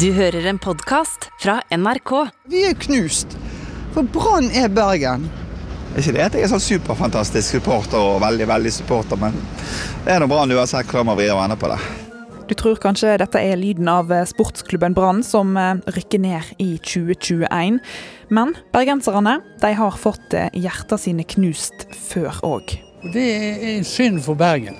Du hører en podkast fra NRK. Vi er knust. For Brann er Bergen. Det er ikke det at jeg er sånn superfantastisk supporter og veldig veldig supporter, men det er nå Brann uansett hvordan man vrir og vender på det. Du tror kanskje dette er lyden av eh, sportsklubben Brann som eh, rykker ned i 2021. Men bergenserne de har fått eh, hjertene sine knust før òg. Det er synd for Bergen.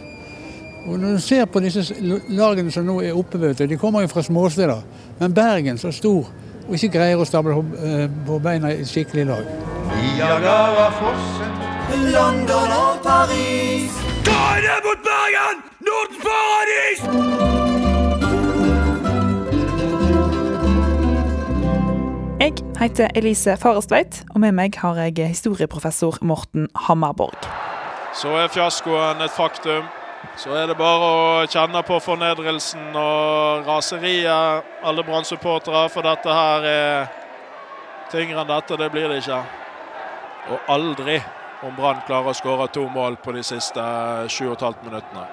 Og Når du ser på disse lagene som nå er oppe, vet du, de kommer jo fra småsteder. Men Bergen, så stor, og ikke greier å stable på, eh, på beina i skikkelig lag. London og Paris. Ta det mot Bergen! Nordens paradis! Jeg heter Elise Farestveit, og med meg har jeg historieprofessor Morten Hammerborg. Så er fiaskoen et faktum. Så er det bare å kjenne på fornedrelsen og raseriet, alle Brann-supportere, for dette her er tyngre enn dette. Det blir det ikke. Og aldri om Brann klarer å skåre to mål på de siste 7,5 minuttene.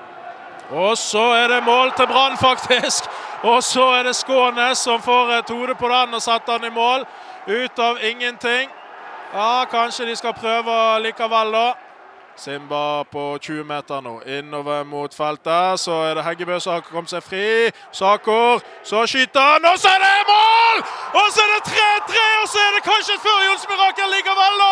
Og så er det mål til Brann, faktisk! Og så er det Skånes som får et hode på den og setter den i mål. Ut av ingenting. Ja, kanskje de skal prøve likevel, da. Simba på 20 meter nå, innover mot feltet. Så er det Heggebø som har kommet seg fri. Sakor, så skyter han, og så er det mål! Og så er det 3-3, og så er det kanskje et førjulsmirakel likevel, da!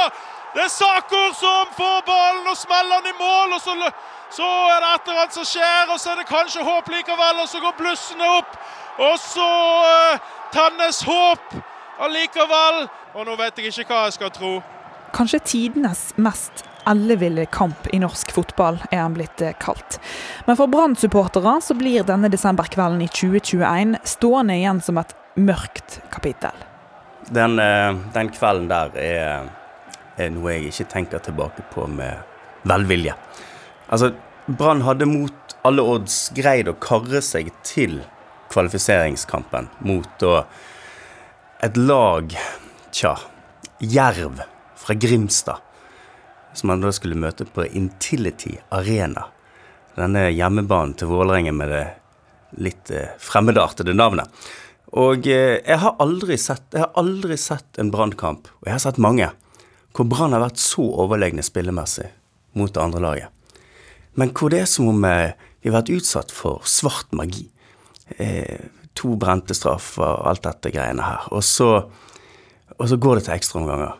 Det er Sakor som får ballen og smeller den i mål, og så, så er det et eller annet som skjer, og så er det kanskje håp likevel, og så går blussene opp, og så uh, tennes håp allikevel. Og nå vet jeg ikke hva jeg skal tro. Kanskje tidenes mest elleville kamp i norsk fotball, er han blitt eh, kalt. Men for Brann-supportere så blir denne desemberkvelden i 2021 stående igjen som et mørkt kapittel. Den, eh, den kvelden der er, er noe jeg ikke tenker tilbake på med velvilje. Altså, Brann hadde mot alle odds greid å karre seg til kvalifiseringskampen mot da et lag, tja, Jerv fra Grimstad, som han da skulle møte på Intility Arena. Denne hjemmebanen til Vålerenga med det litt eh, fremmedartede navnet. Og eh, jeg har aldri sett, jeg har aldri sett en brannkamp, og jeg har sett mange, hvor Brann har vært så overlegne spillemessig mot det andre laget. Men hvor det er som om eh, vi har vært utsatt for svart magi. Eh, to brente straffer og alt dette greiene her. Og så, og så går det til ekstraomganger.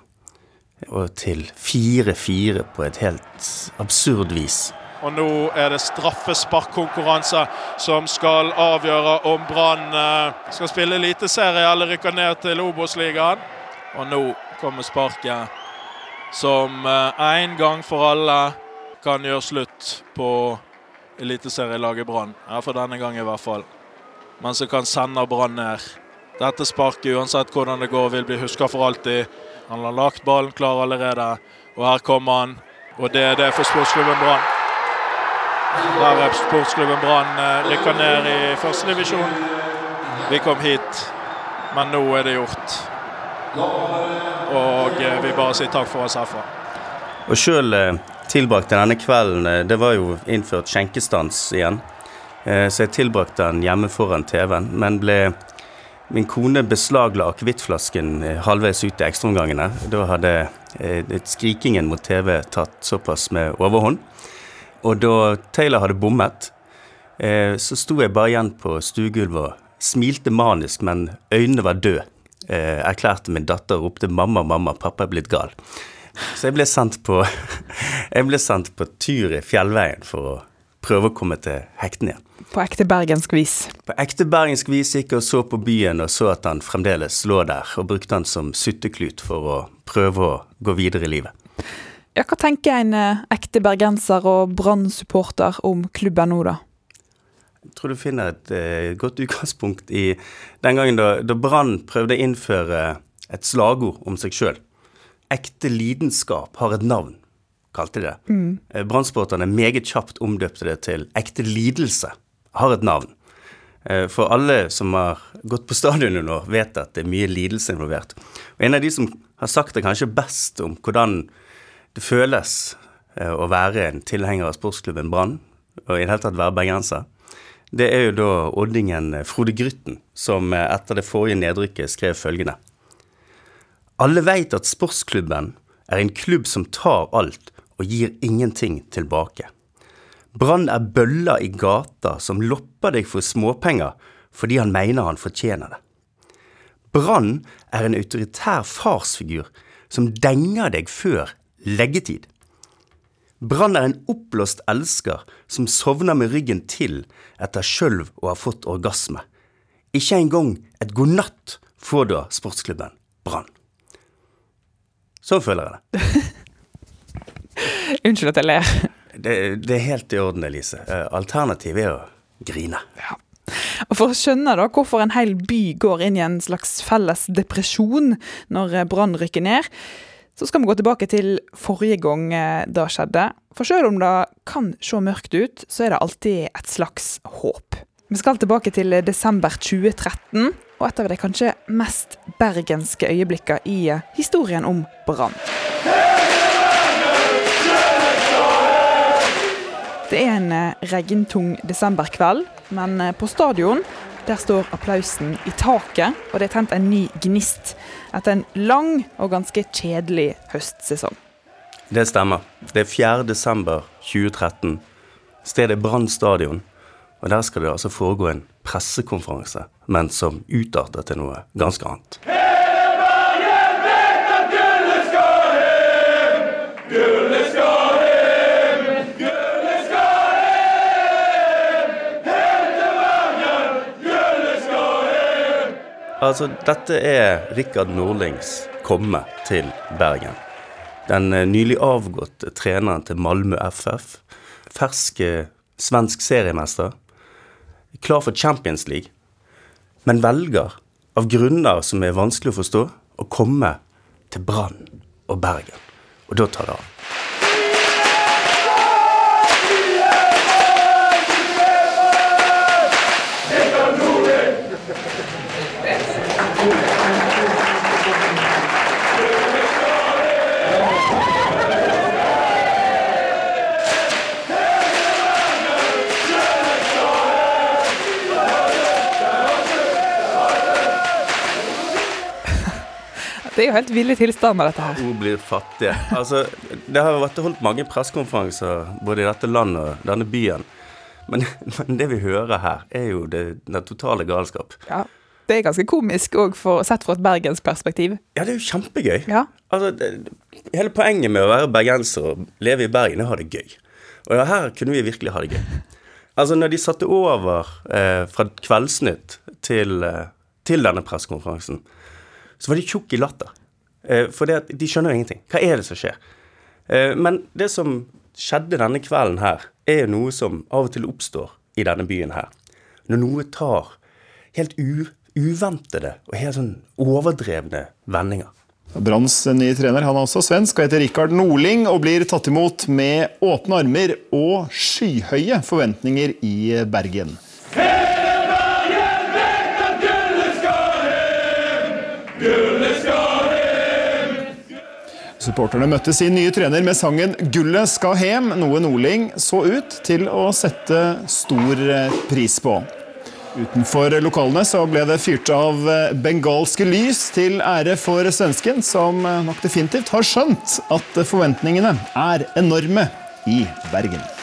Og til 4-4 på et helt absurd vis. Og nå er det straffesparkkonkurranse som skal avgjøre om Brann eh, skal spille eliteserie eller rykker ned til Obos-ligaen. Og nå kommer sparket som en gang for alle kan gjøre slutt på eliteserielaget Brann. Ja, for denne gang i hvert fall. Men som kan sende Brann ned. Dette sparket, uansett hvordan det går, vil bli huska for alltid. Han har lagt ballen klar allerede, og her kommer han. Og det er det for sportsklubben Brann. Der er sportsklubben Brann rykka ned i førstedivisjon. Vi kom hit, men nå er det gjort. Og vi bare sier takk for oss herfra. Og sjøl tilbrakte denne kvelden Det var jo innført skjenkestans igjen. Så jeg tilbrakte den hjemme foran TV-en, men ble Min kone beslagla akevittflasken halvveis ut i ekstraomgangene. Da hadde skrikingen mot TV tatt såpass med overhånd. Og da Taylor hadde bommet, så sto jeg bare igjen på stuegulvet og smilte manisk, men øynene var døde. Erklærte min datter og ropte 'mamma, mamma, pappa er blitt gal'. Så jeg ble sendt på, jeg ble sendt på tur i fjellveien for å prøve å komme til hektene igjen. På ekte bergensk vis. På ekte bergensk vis gikk jeg og så på byen og så at han fremdeles lå der, og brukte han som sutteklut for å prøve å gå videre i livet. Ja, hva tenker en eh, ekte bergenser og Brann-supporter om klubben nå, da? Jeg tror du finner et eh, godt utgangspunkt i den gangen da, da Brann prøvde å innføre et slagord om seg sjøl. Ekte lidenskap har et navn, kalte de det. Mm. Brannsporterne meget kjapt omdøpte det til ekte lidelse har et navn. For alle som har gått på stadionet nå, vet at det er mye lidelse involvert. Og en av de som har sagt det kanskje best om hvordan det føles å være en tilhenger av sportsklubben Brann, og i det hele tatt være bergenser, det er jo da oddingen Frode Grytten, som eh, etter det forrige nedrykket skrev følgende. Alle veit at sportsklubben er en klubb som tar alt og gir ingenting tilbake. Brann er bølla i gata som lopper deg for småpenger fordi han mener han fortjener det. Brann er en autoritær farsfigur som denger deg før leggetid. Brann er en oppblåst elsker som sovner med ryggen til etter sjølv å ha fått orgasme. Ikke engang et god natt får da sportsklubben Brann. Sånn føler jeg det. Unnskyld at jeg ler. det. Det er helt i orden, Elise. Eh, Alternativet er å grine. Og For å skjønne da hvorfor en hel by går inn i en slags felles depresjon når eh, Brann rykker ned, så skal vi gå tilbake til forrige gang eh, det skjedde. For selv om det kan se mørkt ut, så er det alltid et slags håp. Vi skal tilbake til desember 2013, og et av de kanskje mest bergenske øyeblikkene i historien om Brann. Det er en eh, regntung desemberkveld, men eh, på stadion der står applausen i taket, og det er tent en ny gnist etter en lang og ganske kjedelig høstsesong. Det stemmer. Det er 4. desember 2013. Stedet er Brann stadion. Og der skal det altså foregå en pressekonferanse, men som utarter til noe ganske annet. Altså, dette er Rikard Nordlings komme til Bergen. Den eh, nylig avgåtte treneren til Malmö FF. Fersk svensk seriemester. Klar for Champions League. Men velger, av grunner som er vanskelig å forstå, å komme til Brann og Bergen. Og da tar det av. Det er jo helt ville tilstander, dette her. Hun blir fattig. Altså, det har vært holdt mange pressekonferanser både i dette landet og denne byen. Men, men det vi hører her, er jo det, den totale galskap. Ja. Det er ganske komisk òg, sett fra et bergensperspektiv. Ja, det er jo kjempegøy. Ja. Altså, det, hele poenget med å være bergenser og leve i Bergen er å ha det gøy. Og ja, her kunne vi virkelig ha det gøy. Altså, når de satte over eh, fra Kveldsnytt til, eh, til denne pressekonferansen, så var de tjukke i latter. Eh, for det at de skjønner jo ingenting. Hva er det som skjer? Eh, men det som skjedde denne kvelden her, er jo noe som av og til oppstår i denne byen her. Når noe tar helt u uventede og helt sånn overdrevne vendinger. Branns nye trener han er også svensk og heter Rikard Norling og blir tatt imot med åpne armer og skyhøye forventninger i Bergen. Supporterne møtte sin nye trener med sangen 'Gullet skal hem', noe Norling så ut til å sette stor pris på. Utenfor lokalene så ble det fyrt av bengalske lys til ære for svensken, som nok definitivt har skjønt at forventningene er enorme i Bergen.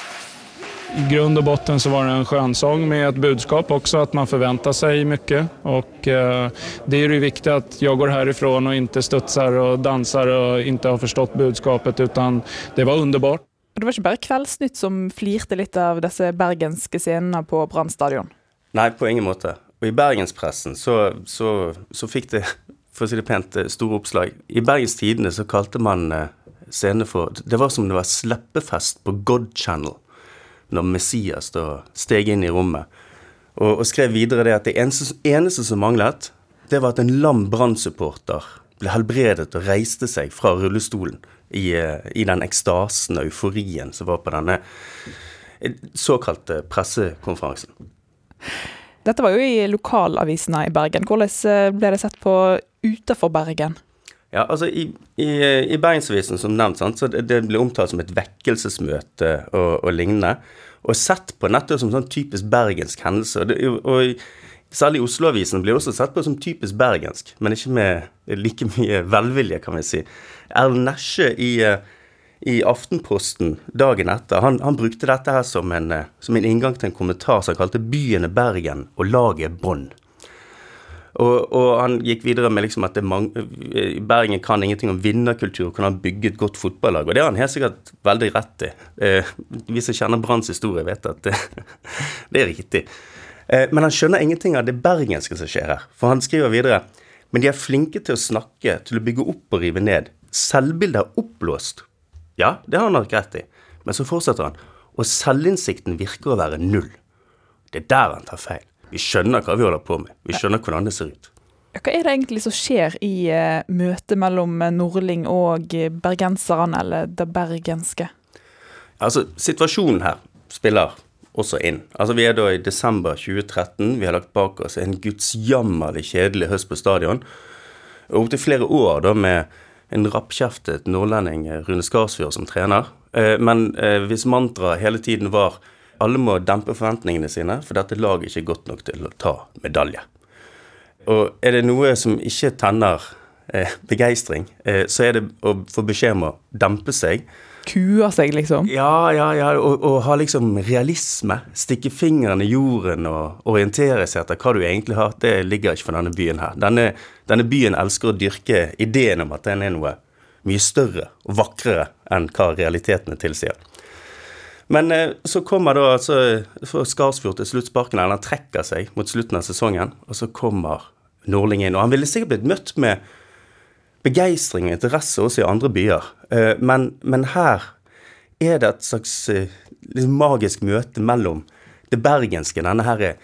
I grund och botten så var det en skönsång med ett budskap också att man förväntar sig mycket. Och eh, det är ju viktigt att jag går härifrån och inte studsar och dansar och inte har förstått budskapet utan det var underbart. Det var ikke bare Kveldsnytt som flirte litt av disse bergenske scenene på Brann stadion? Nei, på ingen måte. Og i bergenspressen så, så, så fikk det, for å si det pent, store oppslag. I Bergens Tidende så kalte man scenene for Det var som det var sleppefest på God Channel når Messias da steg inn i rommet. Og, og skrev videre det at det eneste, eneste som manglet, det var at en lam Brann-supporter ble helbredet og reiste seg fra rullestolen i, i den ekstasen og euforien som var på denne såkalte pressekonferansen. Dette var jo i lokalavisene i Bergen. Hvordan ble det sett på utenfor Bergen? Ja, altså I, i, i Bergensavisen, som nevnt, sant, så det, det ble omtalt som et vekkelsesmøte og, og lignende. og sett på nettopp som sånn typisk bergensk hendelse. Og, det, og Særlig Oslo-avisen blir også sett på som typisk bergensk, men ikke med like mye velvilje, kan vi si. Erlend Nesje i, i, Aftenposten dagen etter, han, han brukte dette her som en, som en, inngang til en kommentar som han kalte 'Byen er Bergen og laget Bånd'. Og, og, han gikk videre med liksom at Bergen kan ingenting om vinnerkultur, kan han bygge et godt fotballag. Og det har han helt sikkert veldig rett i. Eh, vi som kjenner Branns historie, vet at det, det er riktig. Eh, men han skjønner ingenting av det bergenske som skjer her. For han skriver videre men de er flinke til å snakke, til å bygge opp og rive ned. Selvbildet er oppblåst. Ja, det har han nok rett i. Men så fortsetter han. Og selvinnsikten virker å være null. Det er der han tar feil. Vi skjønner hva vi holder på med. Vi skjønner hvordan det ser ut. Hva er det egentlig som skjer i uh, møtet mellom eh, Nordling og eh, bergenserne, eller det bergenske? Altså, Situasjonen her spiller også inn. Altså, Vi er da i desember 2013. Vi har lagt bak oss en gudsjammerlig kjedelig høst på stadion. Og opptil flere år da med en rappkjeftet nordlending, Rune Skarsfjord, som trener. Eh, men eh, hvis mantraet hele tiden var alle må dempe forventningene sine, for dette laget er ikke godt nok til å ta medalje. Og er det noe som ikke tenner eh, begeistring, eh, så er det å få beskjed om å dempe seg. Kue seg, liksom? Ja, ja, ja. Og, og, ha liksom realisme. Stikke fingeren i jorden og orientere seg etter hva du egentlig har. Det ligger ikke for denne byen her. Denne, denne byen elsker å dyrke ideen om at den er noe mye større og vakrere enn hva realitetene tilsier. Men eh, så kommer da altså Skarsfjord til sluttsparken, han trekker seg mot slutten av sesongen, og så kommer Nordling inn. Og han ville sikkert blitt møtt med begeistring og interesse også i andre byer, eh, men, men, her er det et slags liksom magisk møte mellom det bergenske, denne her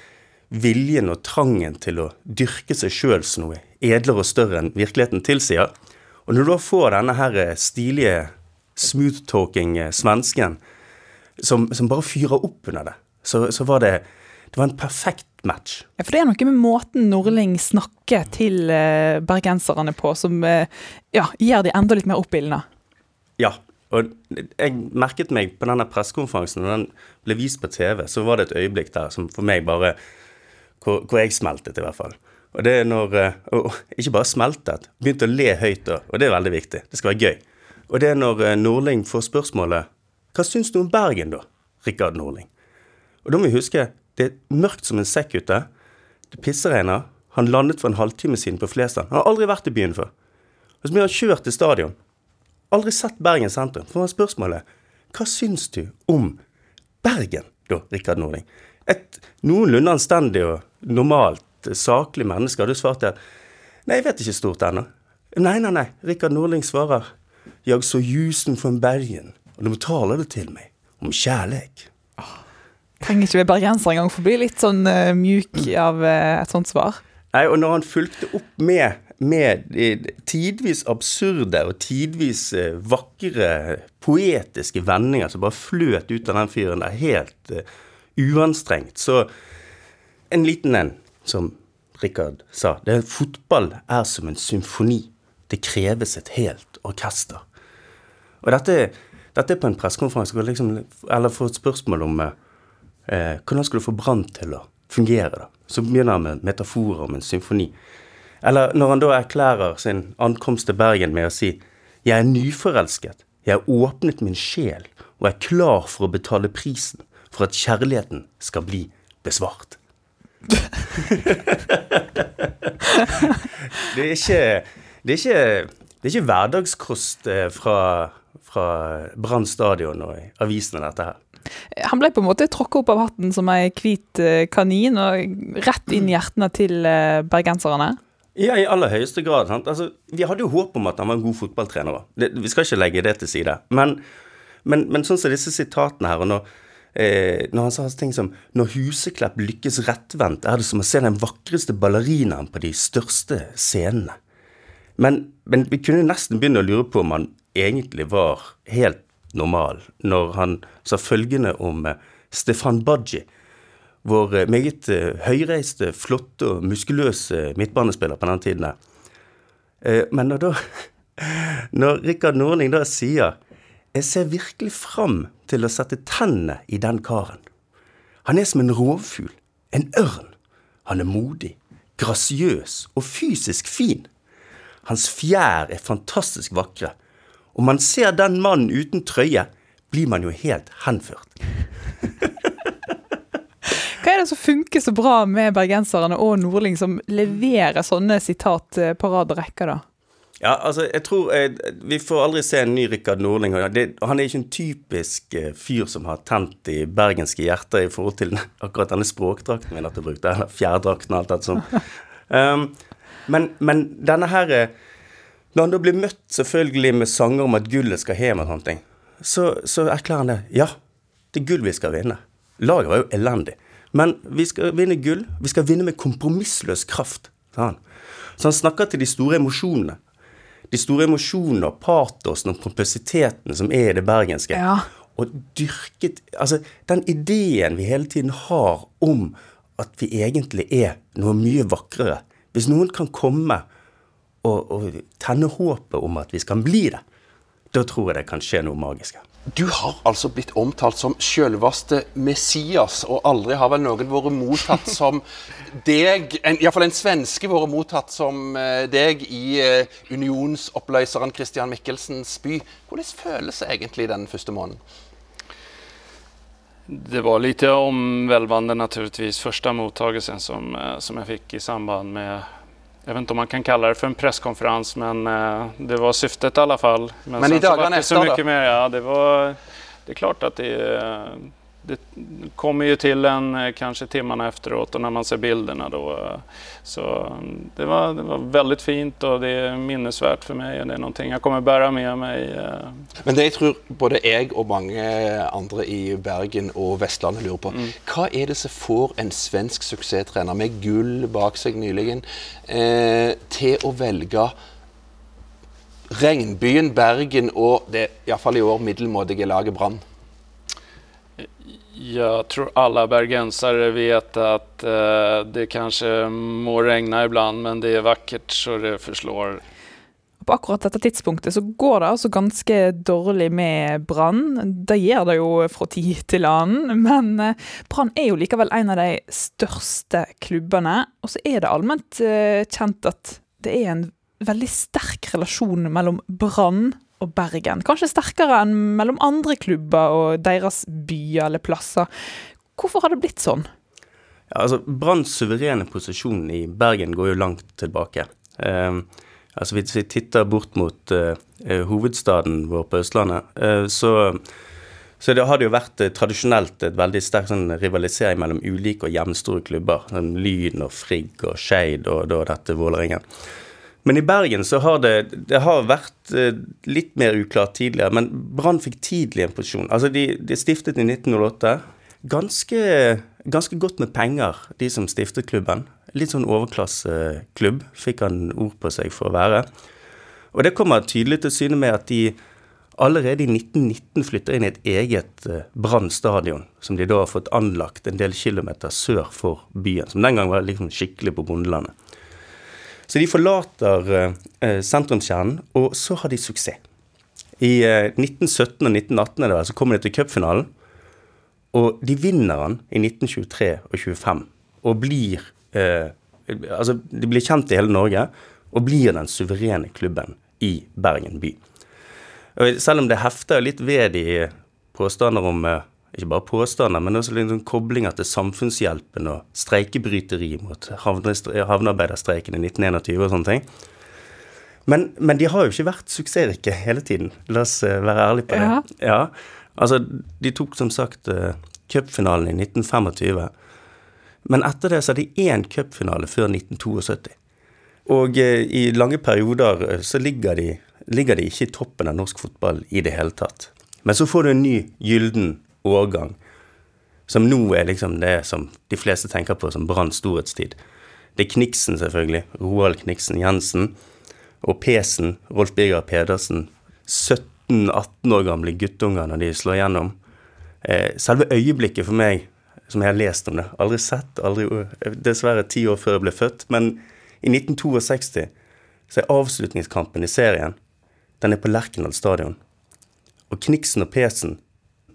viljen og trangen til å dyrke seg sjøl som noe edlere og større enn virkeligheten tilsier. Og når du da får denne her stilige smooth-talking svensken som, som bare fyrer opp under det, så, så, var det det var en perfekt match. Ja, For det er noe med måten Nordling snakker til uh, bergenserne på som uh, ja, gjør de enda litt mer oppildna. Ja, og jeg merket meg på denne pressekonferansen, når den ble vist på TV, så var det et øyeblikk der som for meg bare Hvor, hvor jeg smeltet, i hvert fall. Og det er når uh, Og ikke bare smeltet, begynte å le høyt da, og det er veldig viktig. Det skal være gøy. Og det er når Nordling får spørsmålet hva syns du om Bergen, da, Rikard Norling? Og da må vi huske, det er mørkt som en sekk ute. Det pissregner. Han landet for en halvtime siden på Flesland. Han har aldri vært i byen før. Og så blir han kjørt til stadion. Aldri sett Bergen sentrum. For spørsmålet hva syns du om Bergen, da, Rikard Norling? Et noenlunde anstendig og normalt, saklig menneske hadde svart at nei, jeg vet ikke stort ennå. Nei, nei, nei. Rikard Norling svarer jeg så ljusen fra Bergen og de taler det til meg om kjærlighet. Trenger ikke vi bergensere engang for å bli litt sånn uh, mjuk av uh, et sånt svar. Nei, og når han fulgte opp med, med tidvis absurde og tidvis uh, vakre, poetiske vendinger som bare fløt ut av den fyren der, helt uanstrengt, så en liten en, som Rikard sa. Det, fotball er som en symfoni. Det kreves et helt orkester. Og dette dette er på en pressekonferanse liksom, eller får et spørsmål om eh, hvordan skal du få Brann til å fungere. da? Så begynner han med metaforer om en symfoni. Eller når han da erklærer sin ankomst til Bergen med å si jeg er nyforelsket, jeg har åpnet min sjel og er klar for å betale prisen for at kjærligheten skal bli besvart. det, er ikke, det, er ikke, det er ikke hverdagskost eh, fra fra Brann stadion og avisene, dette her. Han ble på en måte tråkka opp av hatten som ei hvit eh, kanin, og rett inn i hjertene til eh, bergenserne. Ja, i aller høyeste grad. Altså, vi hadde jo håp om at han var en god fotballtrener òg. Vi skal ikke legge det til side. Men, men, men sånn som disse sitatene her, og når, eh, når han sa ting som Når Huseklepp lykkes rettvendt, er det som å se den vakreste ballerinaen på de største scenene. Men, men vi kunne nesten begynne å lure på om han egentlig var helt normal når han sa følgende om eh, Stefan Badji, vår eh, meget eh, høyreiste, flotte og muskuløse midtbanespiller på den tiden. Men når da Når Rikard Norling da sier jeg ser virkelig fram til å sette tennene i den karen. Han er som en rovfugl, en ørn. Han er modig, grasiøs og fysisk fin. Hans fjær er fantastisk vakre. Om man ser den mannen uten trøye, blir man jo helt henført. Hva er det som funker så bra med bergenserne og Nordling, som leverer sånne sitat eh, på rad og rekke, da? Ja, altså, jeg tror eh, Vi får aldri se en ny Rikard Nordling. Det, han er ikke en typisk eh, fyr som har tent i bergenske hjerter i forhold til akkurat denne språkdrakten vi nettopp brukte, eller fjærdrakten og alt dette sånt. Um, men, men, denne her eh, Når han da blir møtt selvfølgelig med sanger om at gullet skal hjem og sånne ting, så, så erklærer han det. Ja, det er gull vi skal vinne. Laget var jo elendig. Men vi skal vinne gull. Vi skal vinne med kompromissløs kraft, sa han. Så han snakker til de store emosjonene. De store emosjonene og patosen og kompositeten som er i det bergenske. Ja. Og dyrket Altså, den ideen vi hele tiden har om at vi egentlig er noe mye vakrere. Hvis noen kan komme og, og tenne håpet om at vi skal bli det, da tror jeg det kan skje noe magisk. Du har altså blitt omtalt som selveste Messias, og aldri har vel noen vært mottatt som deg Iallfall en svenske vært mottatt som eh, deg i eh, unionsoppløseren Christian Michelsens by. Hvordan føles egentlig den første måneden? Det var litt omvälvande naturligtvis, första mottagelsen som, eh, som jag fick i samband med jag vet inte om man kan kalla det för en presskonferens, men eh, det var syftet i alla fall. Men, men i dagarna efter så Mer, ja, det, var, det är klart att det, det kommer ju till en eh, kanske timmarna efteråt och när man ser bilderna då. Eh, så det var, det var väldigt fint och det är minnesvärt för mig och det är någonting jag kommer bära med mig. Men det jag tror både jeg og mange andre i Bergen og Vestlandet lurer på, mm. hva er det som får en svensk succétränare med guld bak seg nyligen eh, til å velge regnbyen Bergen og det i alla fall i år middelmådige laget Brann? Jag tror alla bergensare vet att eh, det kanske må regne ibland, men det er vakkert så det forslår. På akkurat dette tidspunktet så går det altså ganske dårlig med Brann. Det gjør det jo fra tid til annen, men eh, Brann er jo likevel en av de største klubbene. Og så er det allment eh, kjent at det er en veldig sterk relasjon mellom Brann og Bergen. Kanskje sterkere enn mellom andre klubber og deres byer eller plasser. Hvorfor har det blitt sånn? Ja, altså, Branns suverene posisjon i Bergen går jo langt tilbake. Eh, altså Hvis vi titter bort mot eh, hovedstaden vår på Østlandet, eh, så, så det har det jo vært eh, tradisjonelt et veldig sterk sånn, rivalisering mellom ulike og jevnstore klubber. Sånn Lyn og Frigg og Skeid og og dette Vålerengen. Men i Bergen så har det, det har vært eh, litt mer uklart tidligere. Men Brann fikk tidlig en posisjon. Altså, de, de stiftet i 1908. Ganske, ganske, godt med penger, de som stiftet klubben. Litt sånn overklasseklubb, fikk han ord på seg for å være. Og det kommer tydelig til syne med at de allerede i 1919 flytter inn i et eget uh, Brann stadion, som de da har fått anlagt en del kilometer sør for byen. Som den gang var liksom skikkelig på bondelandet. Så de forlater eh, sentrumskjernen, og så har de suksess. I eh, 1917 og 1918 det, så kommer de til cupfinalen, og de vinner den i 1923 og 25. Og blir eh, Altså, de blir kjent i hele Norge, og blir den suverene klubben i Bergen by. Og selv om det hefter litt ved de påstander om eh, ikke bare påstander, men også liksom koblinger til samfunnshjelpen og streikebryteri mot havnearbeiderstreiken i 1921 og sånne ting. Men, men, de har jo ikke vært suksessrike hele tiden. La oss uh, være ærlige på det. Ja. ja. Altså, de tok som sagt uh, cupfinalen i 1925. Men etter det så hadde de én cupfinale før 1972. Og uh, i lange perioder så ligger de, ligger de ikke i toppen av norsk fotball i det hele tatt. Men så får du en ny gylden årgang, som nå er liksom det som de fleste tenker på som Branns storhetstid. Det er Kniksen, selvfølgelig. Roald Kniksen Jensen. Og Pesen, Rolf Birger Pedersen. 17-18 år gamle guttunger når de slår gjennom. Eh, selve øyeblikket for meg, som jeg har lest om det, aldri sett, aldri, dessverre ti år før jeg ble født, men i 1962 så er avslutningskampen i serien den er på Lerkendal stadion. og Kniksen og Pesen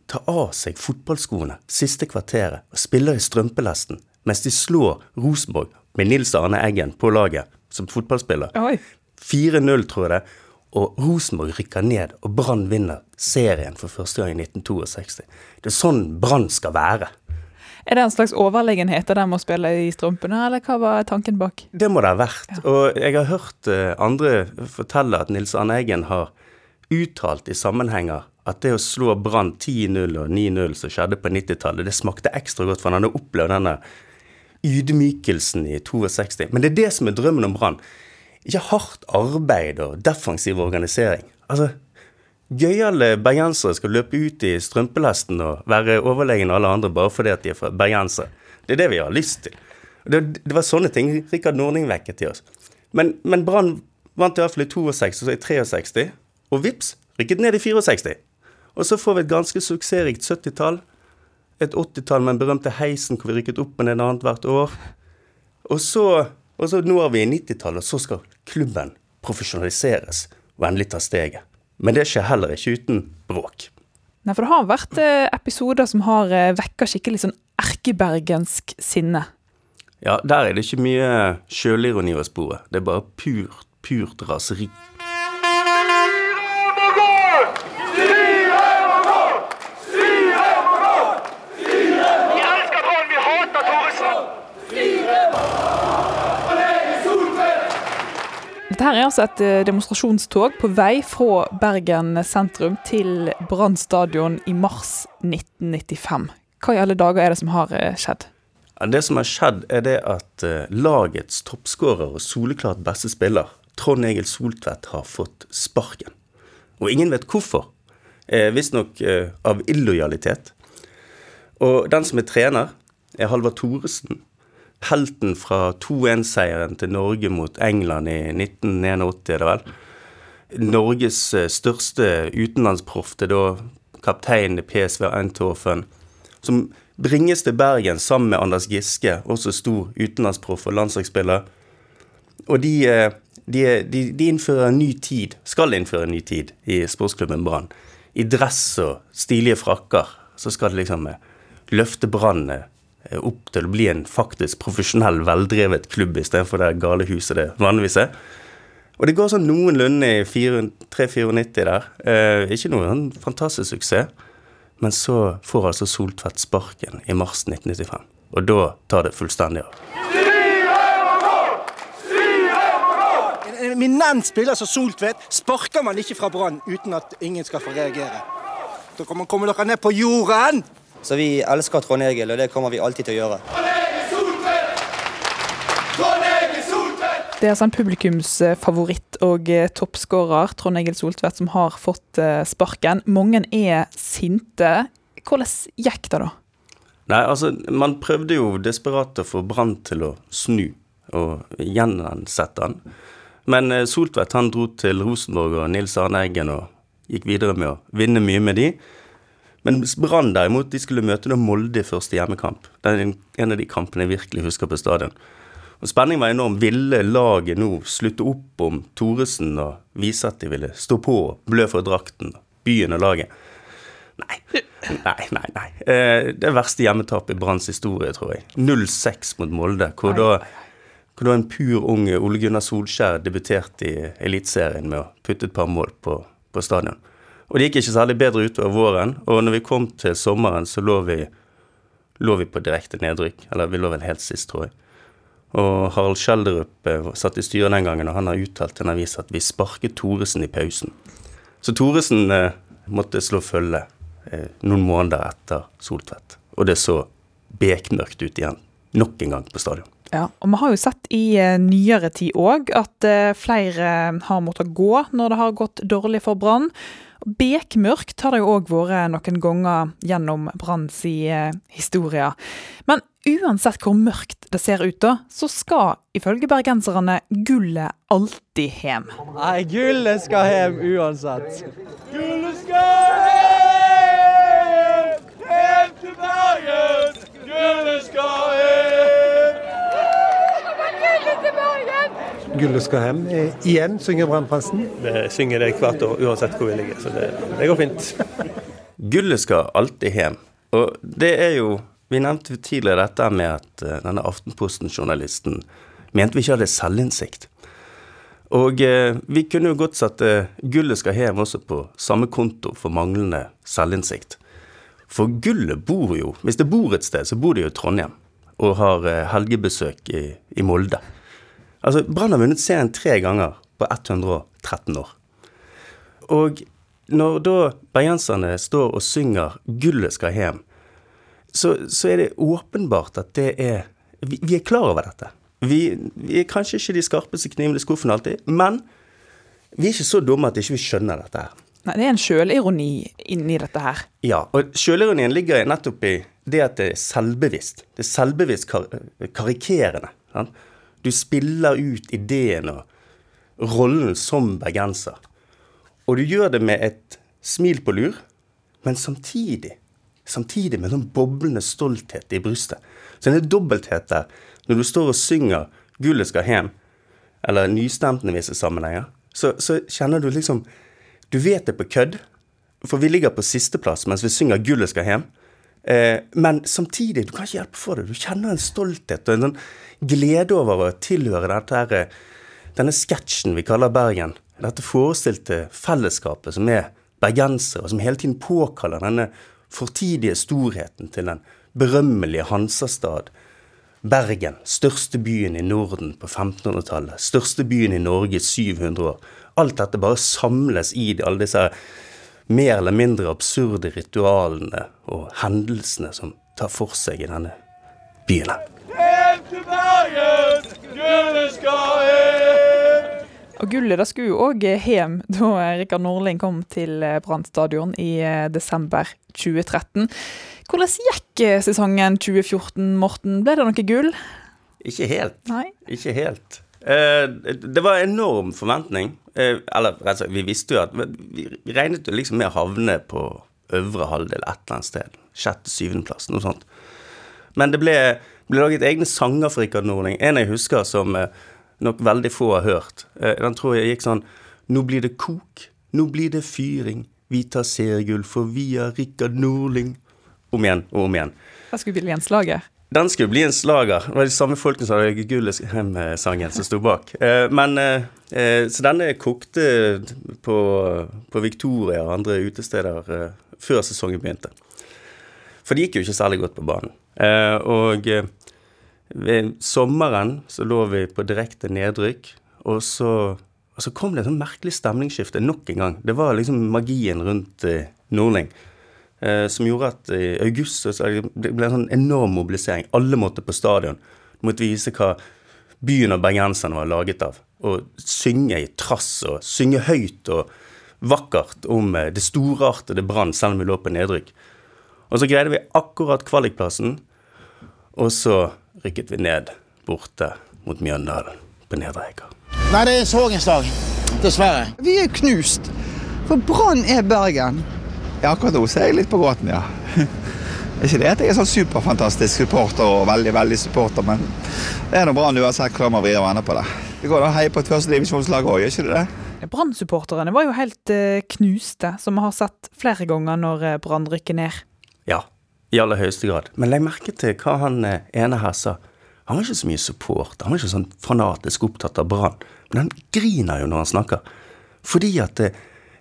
tar av seg fotballskoene siste kvarteret og spiller i strømpelesten mens de slår Rosenborg med Nils Arne Eggen på laget som fotballspiller. 4-0, tror jeg det. Og Rosenborg rykker ned, og Brann vinner serien for første gang i 1962. Det er sånn Brann skal være. Er det en slags overlegenhet av dem å spille i strømpene, eller hva var tanken bak? Det må det ha vært. Og jeg har hørt eh, andre fortelle at Nils Arne Eggen har uttalt i sammenhenger at det å slå Brann 10-0 og 9-0 som skjedde på 90-tallet, det smakte ekstra godt, for han hadde opplevd denne ydmykelsen i 62. Men det er det som er drømmen om Brann. Ikke hardt arbeid og defensiv organisering. Altså, Gøyale bergensere skal løpe ut i strømpelesten og være overlegne alle andre bare fordi at de er fra bergensere. Det er det vi har lyst til. Det, det var sånne ting Rikard Norning vekket til oss. Men, men Brann vant i hvert fall i 62 og så i 63, og vips, rykket ned i 64. Og så får vi et ganske suksessrikt 70-tall. Et 80-tall med den berømte heisen hvor vi rykket opp og ned annethvert år. Og så, og så nå er vi i 90-tallet, og så skal klubben profesjonaliseres og endelig ta steget. Men det skjer heller ikke uten bråk. Nei, for det har vært eh, episoder som har eh, vekka skikkelig sånn erkebergensk sinne. Ja, der er det ikke mye sjølironi å spore. Det er bare purt, purt raseri. Dette her er altså et eh, demonstrasjonstog på vei fra Bergen sentrum til Brann stadion i mars 1995. Hva i alle dager er det som har eh, skjedd? Det som har skjedd, er det at eh, lagets toppskårer og soleklart beste spiller, Trond Egil Soltvedt, har fått sparken. Og ingen vet hvorfor. Visstnok av illojalitet. Og den som er trener, er Halvard Thoresen. Helten fra 2-1-seieren til Norge mot England i 1981, er det vel. Norges eh, største utenlandsproff til da kapteinen i PSV Eindhoven. Som bringes til Bergen sammen med Anders Giske, også stor utenlandsproff og landslagsspiller. Og de, eh, de, de, de innfører en ny tid, skal innføre en ny tid i sportsklubben Brann. I dress og stilige frakker. Så skal det liksom eh, løfte Brann opp til å bli en faktisk profesjonell, veldrevet klubb istedenfor det gale huset det vanligvis er. Og det går sånn noenlunde i 3-94 der. Eh, ikke noe sånn fantastisk suksess. Men så får altså Soltvedt sparken i mars 1995. Og da tar det fullstendig av. En eminent spiller som Soltvedt sparker man ikke fra Brann uten at ingen skal få reagere. Da kan man komme dere ned på jorden! Så vi elsker Trond Egil, og det kommer vi alltid til å gjøre. Det er altså en publikumsfavoritt og eh, toppskårer, Trond Egil Soltvedt, som har fått eh, sparken. Mange er sinte. Hvordan gikk det, da? Nei, altså, man prøvde jo desperat å få Brann til å snu og gjenansette han. Men eh, Soltvedt han dro til Rosenborg og Nils Arne Eggen og gikk videre med å vinne mye med de. Men Brann derimot, de skulle møte Molde i første hjemmekamp. Det er en av de kampene jeg virkelig husker på stadion. Og Spenningen var enorm. Ville laget nå slutte opp om Thoresen og vise at de ville stå på og blø for drakten, byen og laget? Nei. Nei, nei, nei. Eh, det verste hjemmetapet i Branns historie, tror jeg. 0-6 mot Molde, hvor da, hvor da en pur ung Ole Gunnar Solskjær debuterte i Eliteserien med å putte et par mål på, på stadion. Og det gikk ikke særlig bedre utover våren, og når vi kom til sommeren, så lå vi, lå vi på direkte nedrykk. Eller vi lå vel helt sist, tror jeg. Og Harald Schjelderup eh, satt i styret den gangen, og han har uttalt til en avis at vi sparket Thoresen i pausen. Så Thoresen eh, måtte slå følge eh, noen måneder etter Soltvedt. Og det så bekmørkt ut igjen, nok en gang på stadion. Ja, og vi har jo sett i eh, nyere tid òg at eh, flere har måttet gå når det har gått dårlig for Brann. Bekmørkt har det jo òg vært noen ganger gjennom Branns eh, historie. Men uansett hvor mørkt det ser ut, da, så skal ifølge bergenserne gullet alltid hjem. Nei, gullet skal hjem uansett. Gullet skal hjem! Hjem til Bergen! Gullet skal hjem! Gullet skal hjem. Eh, igjen synger Brannprinsen. Vi synger det hvert år uansett hvor vi ligger, så det, det går fint. Gullet skal alltid hjem. Og det er jo Vi nevnte tidligere dette med at eh, denne Aftenposten-journalisten mente vi ikke hadde selvinnsikt. Og eh, vi kunne jo godt satt eh, gullet skal hjem også på samme konto for manglende selvinnsikt. For gullet bor jo Hvis det bor et sted, så bor det jo i Trondheim. Og har helgebesøk i, i Molde. Altså, Brann har vunnet serien tre ganger på 113 år. Og når da bergenserne står og synger 'Gullet skal hjem', så, så er det åpenbart at det er Vi, vi er klar over dette. Vi, vi, er kanskje ikke de skarpeste knivene i skuffen alltid, men vi er ikke så dumme at ikke vi ikke skjønner dette her. Nei, Det er en sjølironi inni dette her. Ja, og sjølironien ligger nettopp i det at det er selvbevisst. Det er selvbevisst kar karikerende. Sant? Du spiller ut ideen og rollen som bergenser. Og du gjør det med et smil på lur, men samtidig samtidig med en sånn boblende stolthet i brystet. Så det er dobbelthet der. Når du står og synger 'Gullet skal hjem', eller nystemten i visse sammenhenger, så, så kjenner du liksom Du vet det på kødd, for vi ligger på sisteplass mens vi synger 'Gullet skal hjem'. Eh, men samtidig, du kan ikke hjelpe for det. Du kjenner en stolthet og en sånn glede over å tilhøre dette her, denne sketsjen vi kaller Bergen. Dette forestilte fellesskapet som er bergensere, og som hele tiden påkaller denne fortidige storheten til den berømmelige Hansastad. Bergen, største byen i Norden på 1500-tallet. Største byen i Norge i 700 år. Alt dette bare samles i alle disse mer eller mindre absurde ritualene og hendelsene som tar for seg i denne byen. Og gullet da skulle jo òg hjem da Rikard Norling kom til Brann stadion i desember 2013. Hvordan gikk sesongen 2014, Morten? Ble det noe gull? Ikke helt. Nei. Ikke helt. Eh, det var enorm forventning. Eh, eller rett vi visste jo at Vi regnet jo liksom med å havne på øvre halvdel et eller annet sted. Sjette-syvendeplass, noe sånt. Men det ble, ble laget egne sanger for Rikard Norling. En jeg husker som eh, nok veldig få har hørt. Den tror jeg gikk sånn Nå blir det kok, nå blir det fyring. Vi tar seriegull, for vi er Rikard Norling. Om igjen og om igjen. Hva skulle bli gjenslaget? Den skulle bli en slager. Det var de samme folkene som hadde Gullet-sangen som sto bak. Men, så denne kokte på, på Victoria og andre utesteder før sesongen begynte. For det gikk jo ikke særlig godt på banen. Og ved sommeren så lå vi på direkte nedrykk, og så, og så kom det et sånn merkelig stemningsskifte nok en gang. Det var liksom magien rundt Nordling. Eh, som gjorde at i august så det ble en sånn enorm mobilisering. Alle måtte på stadion. Du måtte vise hva byen og bergenserne var laget av. Og synge i trass og synge høyt og vakkert om eh, det storartede Brann, selv om vi lå på nedrykk. Og så greide vi akkurat kvalikplassen, og så rykket vi ned borte mot Mjøndalen på Nedre Eiker. Nei, det er sorgens dag. Dessverre. Vi er knust. For Brann er Bergen. Ja, akkurat nå ser jeg litt på gråten, ja. Er ikke det at jeg er sånn superfantastisk supporter og veldig veldig supporter, men det er nå bra uansett hvordan man vrir og vender på det. Det går an å heie på et førstedivisjonslag òg, gjør ikke det det? Brann-supporterne var jo helt uh, knuste, som vi har sett flere ganger når uh, Brann rykker ned. Ja, i aller høyeste grad. Men legg merke til hva han uh, ene her sa. Han var ikke så mye supporter, han var ikke sånn fanatisk opptatt av Brann. Men han griner jo når han snakker. Fordi at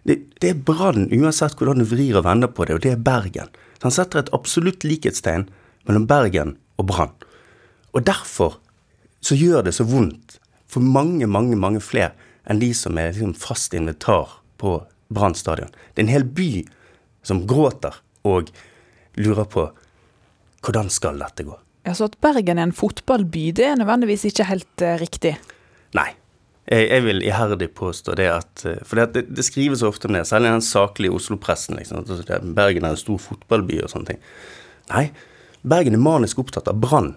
det, det er Brann, uansett hvordan du vrir og vender på det, og det er Bergen. Så han setter et absolutt likhetstegn mellom Bergen og Brann. Og derfor så gjør det så vondt for mange, mange, mange flere enn de som er liksom fast invitar på Brann stadion. Det er en hel by som gråter og lurer på hvordan skal dette gå. Ja, Så at Bergen er en fotballby, det er nødvendigvis ikke helt uh, riktig? Nei, jeg, jeg, vil iherdig påstå det at eh, For det, det, skrives ofte om det, særlig den saklige Oslo-pressen. Liksom, Bergen er en stor fotballby og sånne ting. Nei, Bergen er manisk opptatt av Brann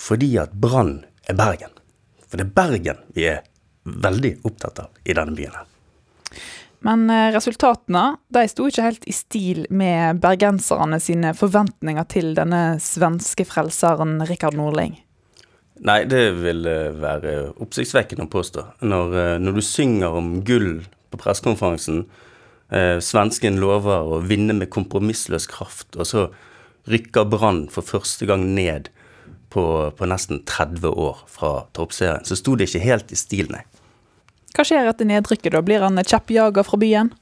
fordi at Brann er Bergen. For det er Bergen vi er veldig opptatt av i denne byen her. Men eh, resultatene de sto ikke helt i stil med bergenserne sine forventninger til denne svenske frelseren Rikard Norling. Nei, det vil eh, være oppsiktsvekkende å påstå. Når, eh, når du synger om gull på pressekonferansen, eh, svensken lover å vinne med kompromissløs kraft, og så rykker Brann for første gang ned på, på nesten 30 år fra toppserien, så sto det ikke helt i stil, nei. Hva skjer etter nedrykket, da? Blir han kjeppjager fra byen?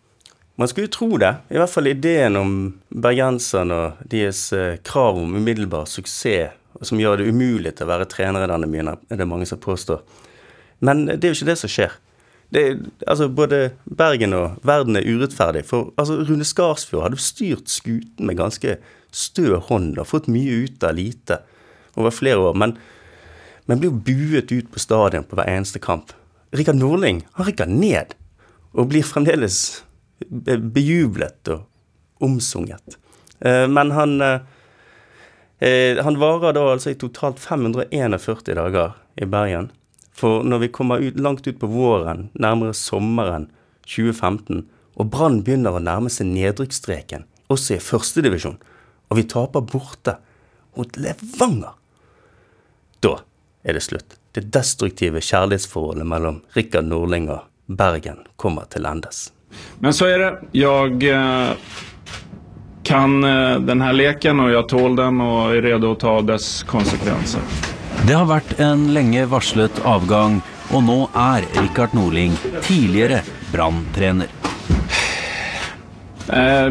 Man skulle jo tro det. I hvert fall ideen om bergenserne og deres eh, krav om umiddelbar suksess, som gjør det umulig til å være trener i denne byen, er det mange som påstår. Men det er jo ikke det som skjer. Det altså Både Bergen og verden er urettferdig. For altså, Rune Skarsfjord hadde styrt skuten med ganske stø hånd og fått mye ut av lite over flere år. Men, men blir buet ut på stadion på hver eneste kamp. Rikard Norling han rykker ned og blir fremdeles bejublet og omsunget. Eh, men han eh, han varer da altså i totalt 541 dager i Bergen. For når vi kommer ut, langt ut på våren, nærmere sommeren 2015, og Brann begynner å nærme seg nedrykksstreken, også i førstedivisjon, og vi taper borte mot Levanger, da er det slutt. Det destruktive kjærlighetsforholdet mellom Rikard Norling og Bergen kommer til endes. Men så er det. Jeg kan eh, denne leken, og jeg tåler den og er redo å ta dess konsekvenser. Det har vært en lenge varslet avgang, og nå er Rikard Norling tidligere Brann-trener. Eh,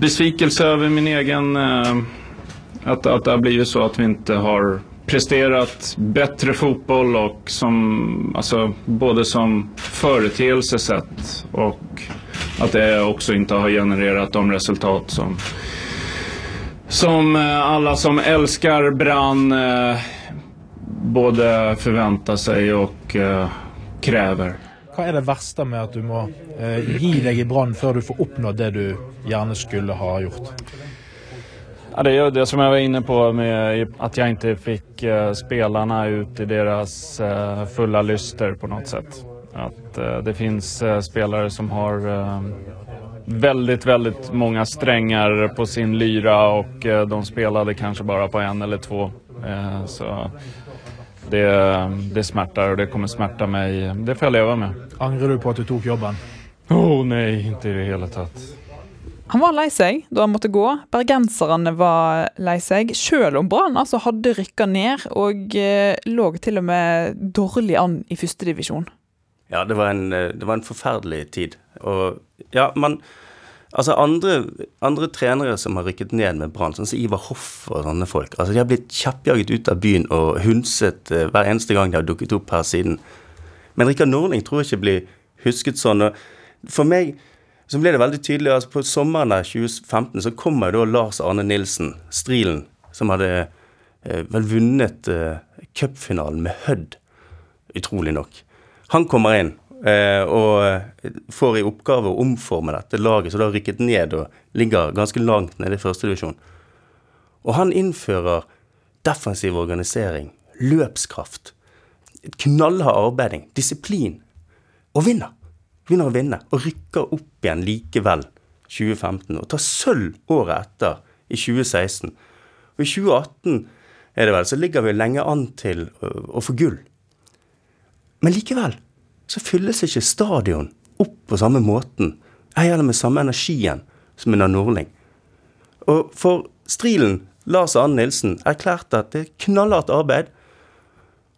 besvikelse over min egen eh, at, at det har blitt så at vi ikke har presterat bättre fotboll och som, alltså, både som företeelse sett och att det också inte har genererat de resultat som, som alle alla som älskar Brann eh, både förväntar sig och eh, krever. Hva er det verste med at du må eh, gi deg i Brann før du får oppnådd det du gjerne skulle ha gjort? Ja, det är det som jeg var inne på med at jeg ikke fikk eh, spelarna ut i deres eh, fulla lyster på noe sätt. Att uh, det finns uh, spelare som har uh, väldigt, väldigt många strängar på sin lyra och uh, de spelade kanske bara på en eller två. så det, det smärtar och det kommer smärta mig. Det får jag leva med. Angrer du på at du tok jobben? Åh oh, nej, inte i det hele tatt. Han var lei seg da han måtte gå. Bergenserne var lei seg, selv om Brann altså hadde rykka ned og eh, lå til og med dårlig an i førstedivisjon. Ja, det var, en, eh, det var en forferdelig tid. Og ja, man Altså, andre, andre trenere som har rykket ned med Brann, sånn som Ivar Hoff og sånne folk, altså de har blitt kjappjaget ut av byen og hundset uh, hver eneste gang de har dukket opp her siden. Men Rikard Norling tror jeg ikke blir husket sånn. og For meg så ble det veldig tydelig altså På sommeren av 2015 så kommer da Lars Arne Nilsen, Strilen, som hadde eh, vel vunnet eh, cupfinalen med Hødd, utrolig nok. Han kommer inn eh, og får i oppgave å omforme dette laget, så det har rykket ned og ligger ganske langt nede i førstedivisjon. Og han innfører defensiv organisering, løpskraft, knallhard arbeiding, disiplin, og vinner Vinner å vinne og rykker opp igjen likevel 2015 og tar sølv året etter, i 2016. Og i 2018 er det vel, så ligger vi lenge an til å få gull. Men likevel så fylles ikke stadion opp på samme måten, ei heller med samme energien som under Nordling. Og for Strilen, Lars Arne Nilsen, erklærte at det er knallhardt arbeid,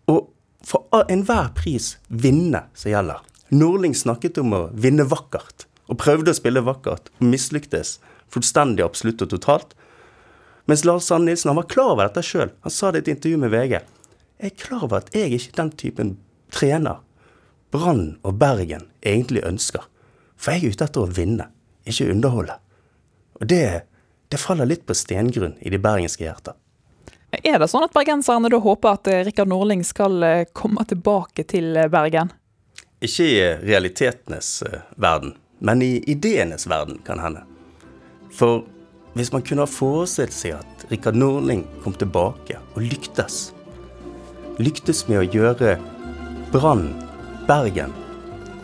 og for enhver pris vinne som gjelder. Nordling snakket om å vinne vakkert, og prøvde å spille vakkert, og mislyktes fullstendig, absolutt og totalt. Mens Lars Arne Nilsen han var klar over dette sjøl. Han sa det i et intervju med VG. Jeg er klar over at jeg ikke er den typen trener Brann og Bergen egentlig ønsker. For jeg er ute etter å vinne, ikke underholde. Og det, det faller litt på stengrunn i de bergenske hjerter. Er det sånn at bergenserne da håper at Rikard Norling skal eh, komme tilbake til eh, Bergen? Ikke i realitetenes eh, verden, men i ideenes verden, kan hende. For hvis man kunne ha forestilt seg at Rikard Norling kom tilbake og lyktes Lyktes med å gjøre Brann, Bergen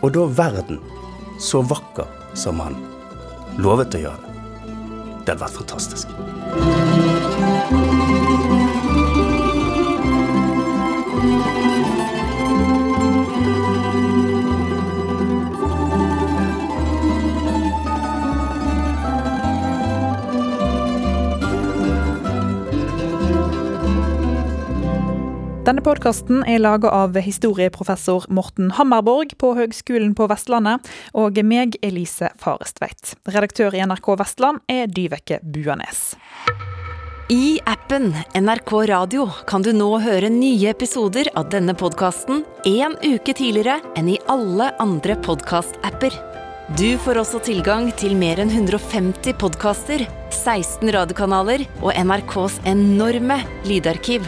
og da verden så vakker som han lovet å gjøre det. Hadde vært fantastisk. Denne podkasten er laga av historieprofessor Morten Hammerborg på Høgskolen på Vestlandet, og meg, Elise Farestveit. Redaktør i NRK Vestland er Dyveke Buanes. I appen NRK Radio kan du nå høre nye episoder av denne podkasten en uke tidligere enn i alle andre podkast-apper. Du får også tilgang til mer enn 150 podkaster, 16 radiokanaler og NRKs enorme lydarkiv.